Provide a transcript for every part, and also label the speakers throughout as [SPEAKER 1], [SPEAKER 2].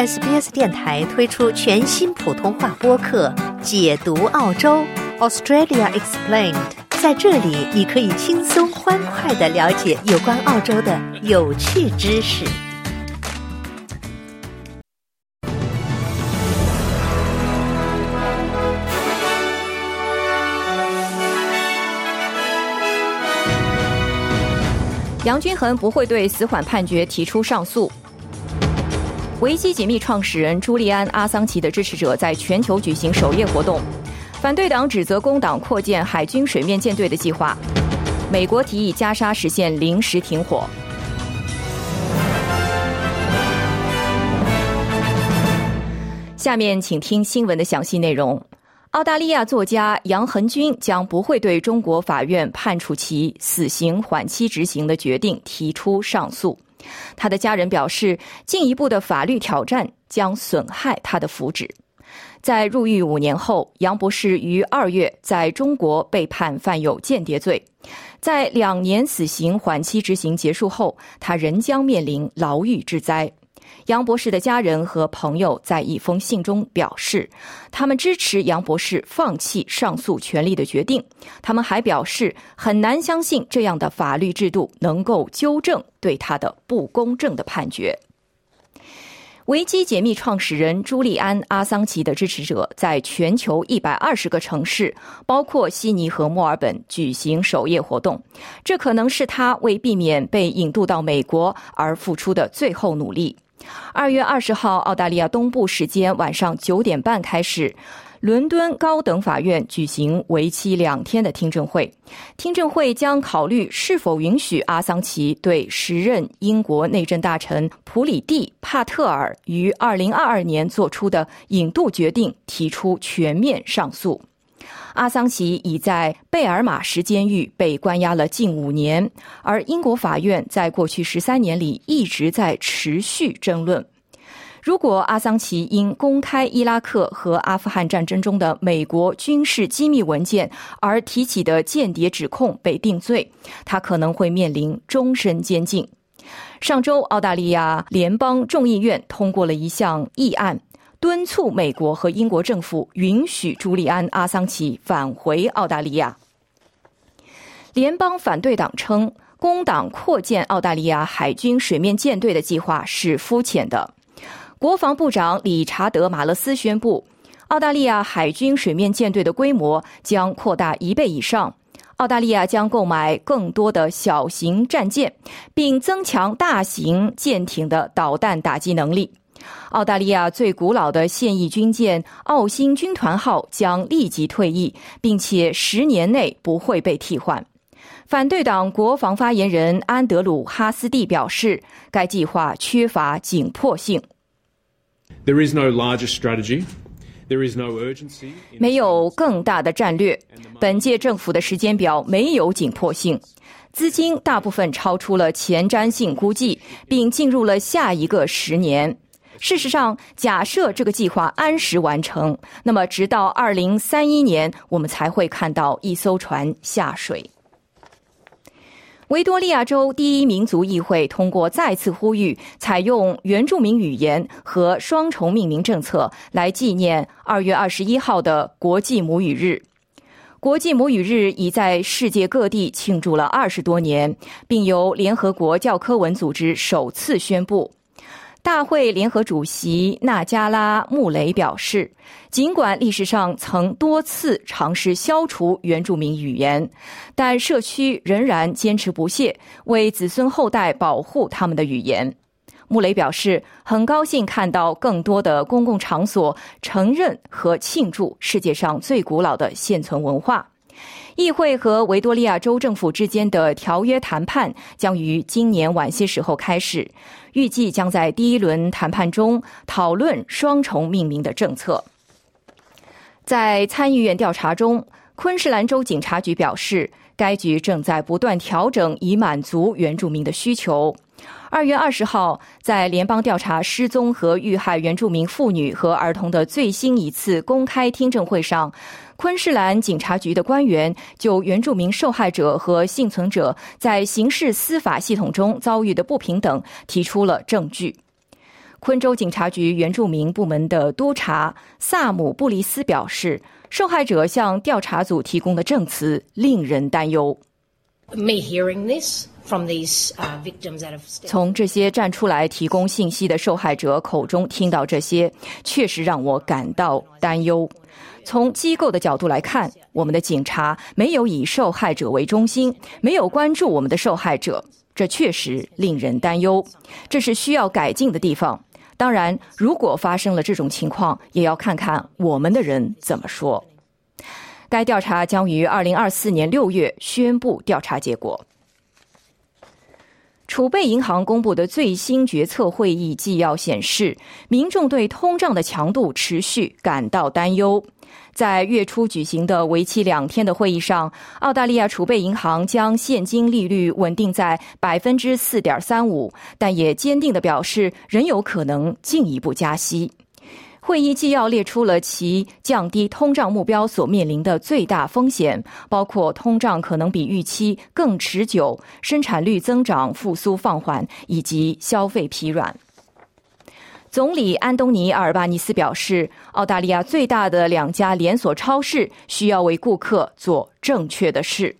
[SPEAKER 1] SBS 电台推出全新普通话播客《解读澳洲 Australia Explained》。在这里，你可以轻松欢快的了解有关澳洲的有趣知识。
[SPEAKER 2] 杨均衡不会对死缓判决提出上诉。维基解密创始人朱利安·阿桑奇的支持者在全球举行守夜活动，反对党指责工党扩建海军水面舰队的计划。美国提议加沙实现临时停火。下面请听新闻的详细内容。澳大利亚作家杨恒军将不会对中国法院判处其死刑缓期执行的决定提出上诉。他的家人表示，进一步的法律挑战将损害他的福祉。在入狱五年后，杨博士于二月在中国被判犯有间谍罪。在两年死刑缓期执行结束后，他仍将面临牢狱之灾。杨博士的家人和朋友在一封信中表示，他们支持杨博士放弃上诉权利的决定。他们还表示，很难相信这样的法律制度能够纠正对他的不公正的判决。维基解密创始人朱利安·阿桑奇的支持者在全球一百二十个城市，包括悉尼和墨尔本举行守夜活动。这可能是他为避免被引渡到美国而付出的最后努力。二月二十号，澳大利亚东部时间晚上九点半开始，伦敦高等法院举行为期两天的听证会。听证会将考虑是否允许阿桑奇对时任英国内政大臣普里蒂·帕特尔于二零二二年做出的引渡决定提出全面上诉。阿桑奇已在贝尔马什监狱被关押了近五年，而英国法院在过去十三年里一直在持续争论：如果阿桑奇因公开伊拉克和阿富汗战争中的美国军事机密文件而提起的间谍指控被定罪，他可能会面临终身监禁。上周，澳大利亚联邦众议院通过了一项议案。敦促美国和英国政府允许朱利安·阿桑奇返回澳大利亚。联邦反对党称，工党扩建澳大利亚海军水面舰队的计划是肤浅的。国防部长理查德·马勒斯宣布，澳大利亚海军水面舰队的规模将扩大一倍以上。澳大利亚将购买更多的小型战舰，并增强大型舰艇的导弹打击能力。澳大利亚最古老的现役军舰“澳新军团号”将立即退役，并且十年内不会被替换。反对党国防发言人安德鲁·哈斯蒂表示，该计划缺乏紧迫性。
[SPEAKER 3] There is no larger strategy. There is no urgency.
[SPEAKER 2] 没有更大的战略。本届政府的时间表没有紧迫性，资金大部分超出了前瞻性估计，并进入了下一个十年。事实上，假设这个计划按时完成，那么直到二零三一年，我们才会看到一艘船下水。维多利亚州第一民族议会通过再次呼吁采用原住民语言和双重命名政策来纪念二月二十一号的国际母语日。国际母语日已在世界各地庆祝了二十多年，并由联合国教科文组织首次宣布。大会联合主席纳加拉穆雷表示，尽管历史上曾多次尝试消除原住民语言，但社区仍然坚持不懈，为子孙后代保护他们的语言。穆雷表示，很高兴看到更多的公共场所承认和庆祝世界上最古老的现存文化。议会和维多利亚州政府之间的条约谈判将于今年晚些时候开始，预计将在第一轮谈判中讨论双重命名的政策。在参议院调查中，昆士兰州警察局表示，该局正在不断调整以满足原住民的需求。二月二十号，在联邦调查失踪和遇害原住民妇女和儿童的最新一次公开听证会上。昆士兰警察局的官员就原住民受害者和幸存者在刑事司法系统中遭遇的不平等提出了证据。昆州警察局原住民部门的督察萨姆布里斯表示，受害者向调查组提供的证词令人担忧。
[SPEAKER 4] Me hearing this
[SPEAKER 2] 从这些站出来提供信息的受害者口中听到这些，确实让我感到担忧。从机构的角度来看，我们的警察没有以受害者为中心，没有关注我们的受害者，这确实令人担忧。这是需要改进的地方。当然，如果发生了这种情况，也要看看我们的人怎么说。该调查将于二零二四年六月宣布调查结果。储备银行公布的最新决策会议纪要显示，民众对通胀的强度持续感到担忧。在月初举行的为期两天的会议上，澳大利亚储备银行将现金利率稳定在百分之四点三五，但也坚定地表示，仍有可能进一步加息。会议纪要列出了其降低通胀目标所面临的最大风险，包括通胀可能比预期更持久、生产率增长复苏放缓以及消费疲软。总理安东尼·阿尔巴尼斯表示，澳大利亚最大的两家连锁超市需要为顾客做正确的事。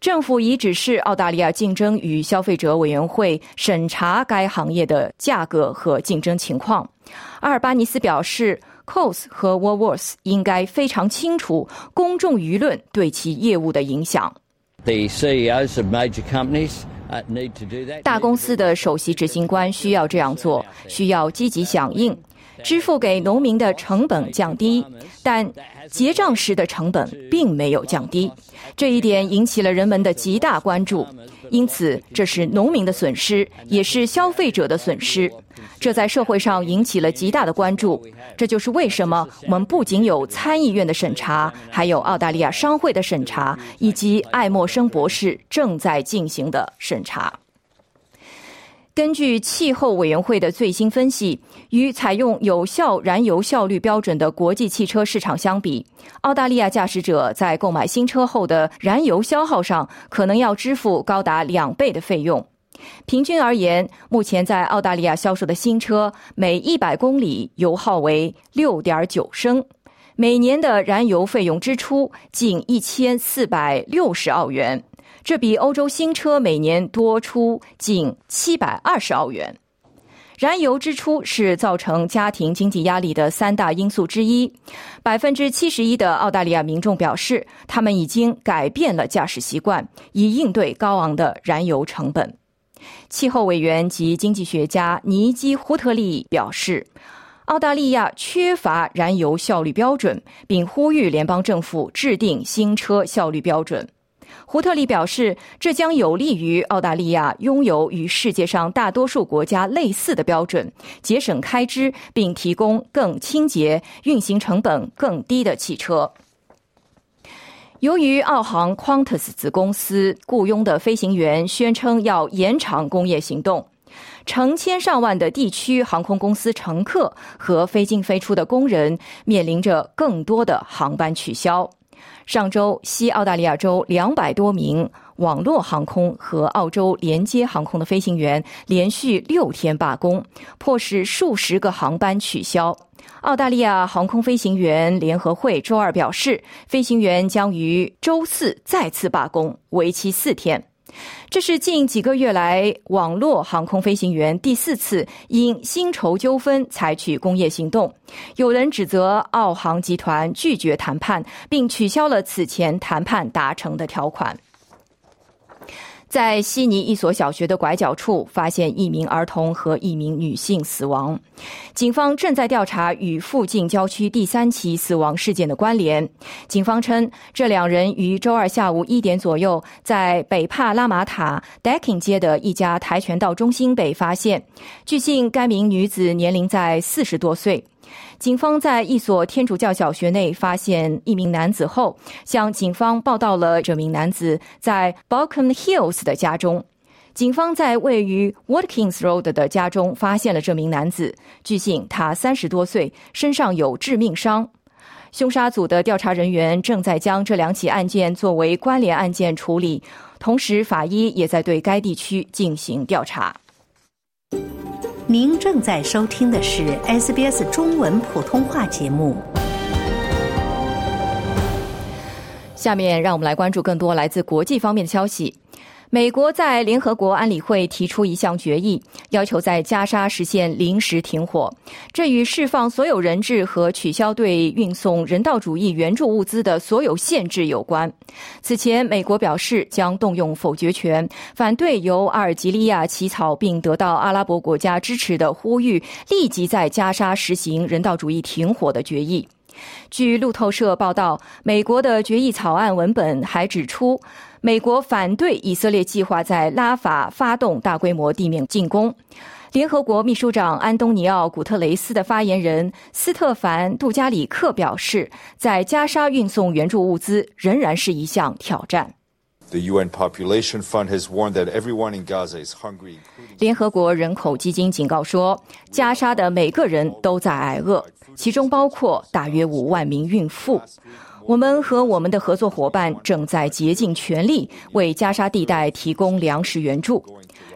[SPEAKER 2] 政府已指示澳大利亚竞争与消费者委员会审查该行业的价格和竞争情况。阿尔巴尼斯表示，Coles 和 Woolworths 应该非常清楚公众舆论对其业务的影响。
[SPEAKER 5] The CEOs of major companies uh, need to do that.
[SPEAKER 2] 大公司的首席执行官需要这样做，需要积极响应，支付给农民的成本降低，但结账时的成本并没有降低，这一点引起了人们的极大关注。因此，这是农民的损失，也是消费者的损失。这在社会上引起了极大的关注。这就是为什么我们不仅有参议院的审查，还有澳大利亚商会的审查，以及艾默生博士正在进行的审查。根据气候委员会的最新分析，与采用有效燃油效率标准的国际汽车市场相比，澳大利亚驾驶者在购买新车后的燃油消耗上可能要支付高达两倍的费用。平均而言，目前在澳大利亚销售的新车每一百公里油耗为六点九升，每年的燃油费用支出近一千四百六十澳元。这比欧洲新车每年多出近七百二十澳元。燃油支出是造成家庭经济压力的三大因素之一。百分之七十一的澳大利亚民众表示，他们已经改变了驾驶习惯，以应对高昂的燃油成本。气候委员及经济学家尼基·胡特利表示，澳大利亚缺乏燃油效率标准，并呼吁联邦政府制定新车效率标准。胡特利表示，这将有利于澳大利亚拥有与世界上大多数国家类似的标准，节省开支，并提供更清洁、运行成本更低的汽车。由于澳航 Qantas 子公司雇佣的飞行员宣称要延长工业行动，成千上万的地区航空公司乘客和飞进飞出的工人面临着更多的航班取消。上周，西澳大利亚州两百多名网络航空和澳洲连接航空的飞行员连续六天罢工，迫使数十个航班取消。澳大利亚航空飞行员联合会周二表示，飞行员将于周四再次罢工，为期四天。这是近几个月来网络航空飞行员第四次因薪酬纠纷采取工业行动。有人指责澳航集团拒绝谈判，并取消了此前谈判达成的条款。在悉尼一所小学的拐角处，发现一名儿童和一名女性死亡。警方正在调查与附近郊区第三起死亡事件的关联。警方称，这两人于周二下午一点左右，在北帕拉马塔 Decking 街的一家跆拳道中心被发现。据信，该名女子年龄在四十多岁。警方在一所天主教小学内发现一名男子后，向警方报道了这名男子在 Balcom Hills 的家中。警方在位于 Watkins Road 的家中发现了这名男子。据信，他三十多岁，身上有致命伤。凶杀组的调查人员正在将这两起案件作为关联案件处理，同时法医也在对该地区进行调查。
[SPEAKER 1] 您正在收听的是 SBS 中文普通话节目。
[SPEAKER 2] 下面让我们来关注更多来自国际方面的消息。美国在联合国安理会提出一项决议，要求在加沙实现临时停火。这与释放所有人质和取消对运送人道主义援助物资的所有限制有关。此前，美国表示将动用否决权，反对由阿尔及利亚起草并得到阿拉伯国家支持的呼吁立即在加沙实行人道主义停火的决议。据路透社报道，美国的决议草案文本还指出。美国反对以色列计划在拉法发动大规模地面进攻。联合国秘书长安东尼奥·古特雷斯的发言人斯特凡·杜加里克表示，在加沙运送援助物资仍然是一项挑战。联合国人口基金警告说，加沙的每个人都在挨饿，其中包括大约五万名孕妇。我们和我们的合作伙伴正在竭尽全力为加沙地带提供粮食援助。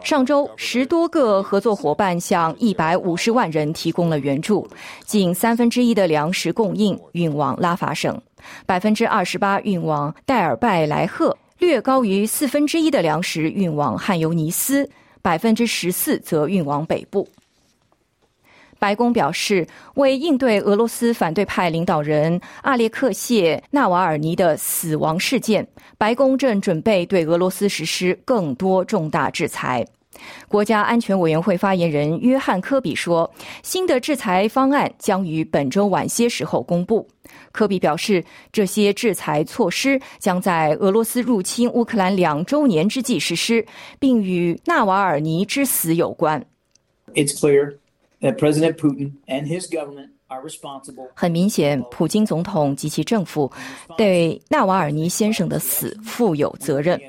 [SPEAKER 2] 上周，十多个合作伙伴向一百五十万人提供了援助，近三分之一的粮食供应运往拉法省，百分之二十八运往戴尔拜莱赫，略高于四分之一的粮食运往汉尤尼斯，百分之十四则运往北部。白宫表示，为应对俄罗斯反对派领导人阿列克谢·纳瓦尔尼的死亡事件，白宫正准备对俄罗斯实施更多重大制裁。国家安全委员会发言人约翰·科比说：“新的制裁方案将于本周晚些时候公布。”科比表示，这些制裁措施将在俄罗斯入侵乌克兰两周年之际实施，并与纳瓦尔尼之死有关。
[SPEAKER 6] It's clear. President Putin and his government are responsible.
[SPEAKER 2] 很明显，普京总统及其政府对纳瓦尔尼先生的死负有责任。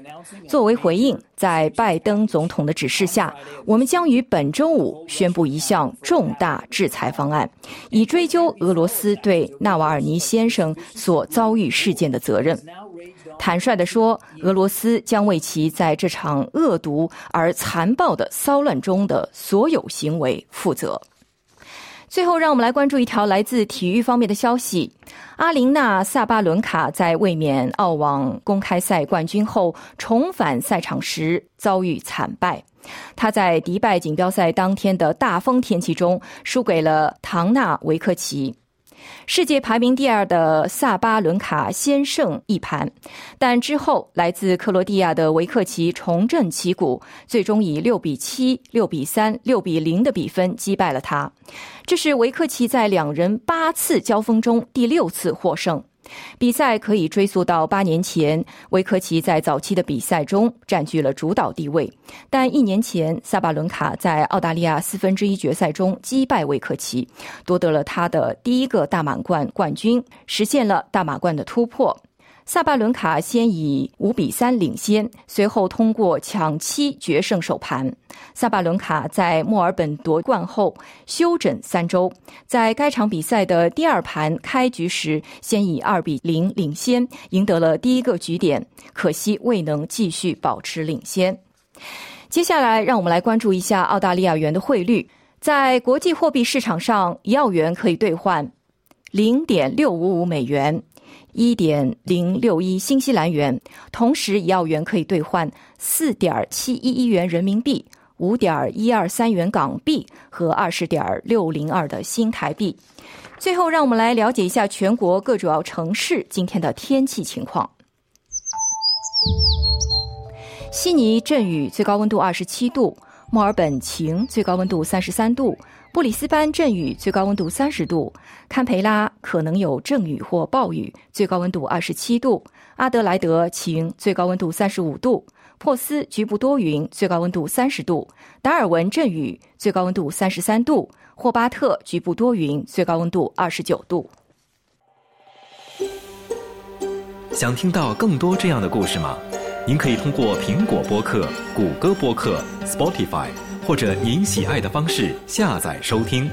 [SPEAKER 2] 作为回应，在拜登总统的指示下，我们将于本周五宣布一项重大制裁方案，以追究俄罗斯对纳瓦尔尼先生所遭遇事件的责任。坦率地说，俄罗斯将为其在这场恶毒而残暴的骚乱中的所有行为负责。最后，让我们来关注一条来自体育方面的消息：阿琳娜·萨巴伦卡在卫冕澳网公开赛冠军后重返赛场时遭遇惨败。她在迪拜锦标赛当天的大风天气中输给了唐纳维克奇。世界排名第二的萨巴伦卡先胜一盘，但之后来自克罗地亚的维克奇重振旗鼓，最终以六比七、六比三、六比零的比分击败了他。这是维克奇在两人八次交锋中第六次获胜。比赛可以追溯到八年前，维克奇在早期的比赛中占据了主导地位。但一年前，萨巴伦卡在澳大利亚四分之一决赛中击败维克奇，夺得了他的第一个大满贯冠军，实现了大满贯的突破。萨巴伦卡先以五比三领先，随后通过抢七决胜首盘。萨巴伦卡在墨尔本夺冠后休整三周，在该场比赛的第二盘开局时，先以二比零领先，赢得了第一个局点，可惜未能继续保持领先。接下来，让我们来关注一下澳大利亚元的汇率，在国际货币市场上，一澳元可以兑换零点六五五美元。一点零六一新西兰元，同时一澳元可以兑换四点七一一元人民币、五点一二三元港币和二十点六零二的新台币。最后，让我们来了解一下全国各主要城市今天的天气情况。悉尼阵雨，最高温度二十七度；墨尔本晴，最高温度三十三度。布里斯班阵雨，最高温度三十度；堪培拉可能有阵雨或暴雨，最高温度二十七度；阿德莱德晴，最高温度三十五度；珀斯局部多云，最高温度三十度；达尔文阵雨，最高温度三十三度；霍巴特局部多云，最高温度二十九度。
[SPEAKER 7] 想听到更多这样的故事吗？您可以通过苹果播客、谷歌播客、Spotify。或者您喜爱的方式下载收听。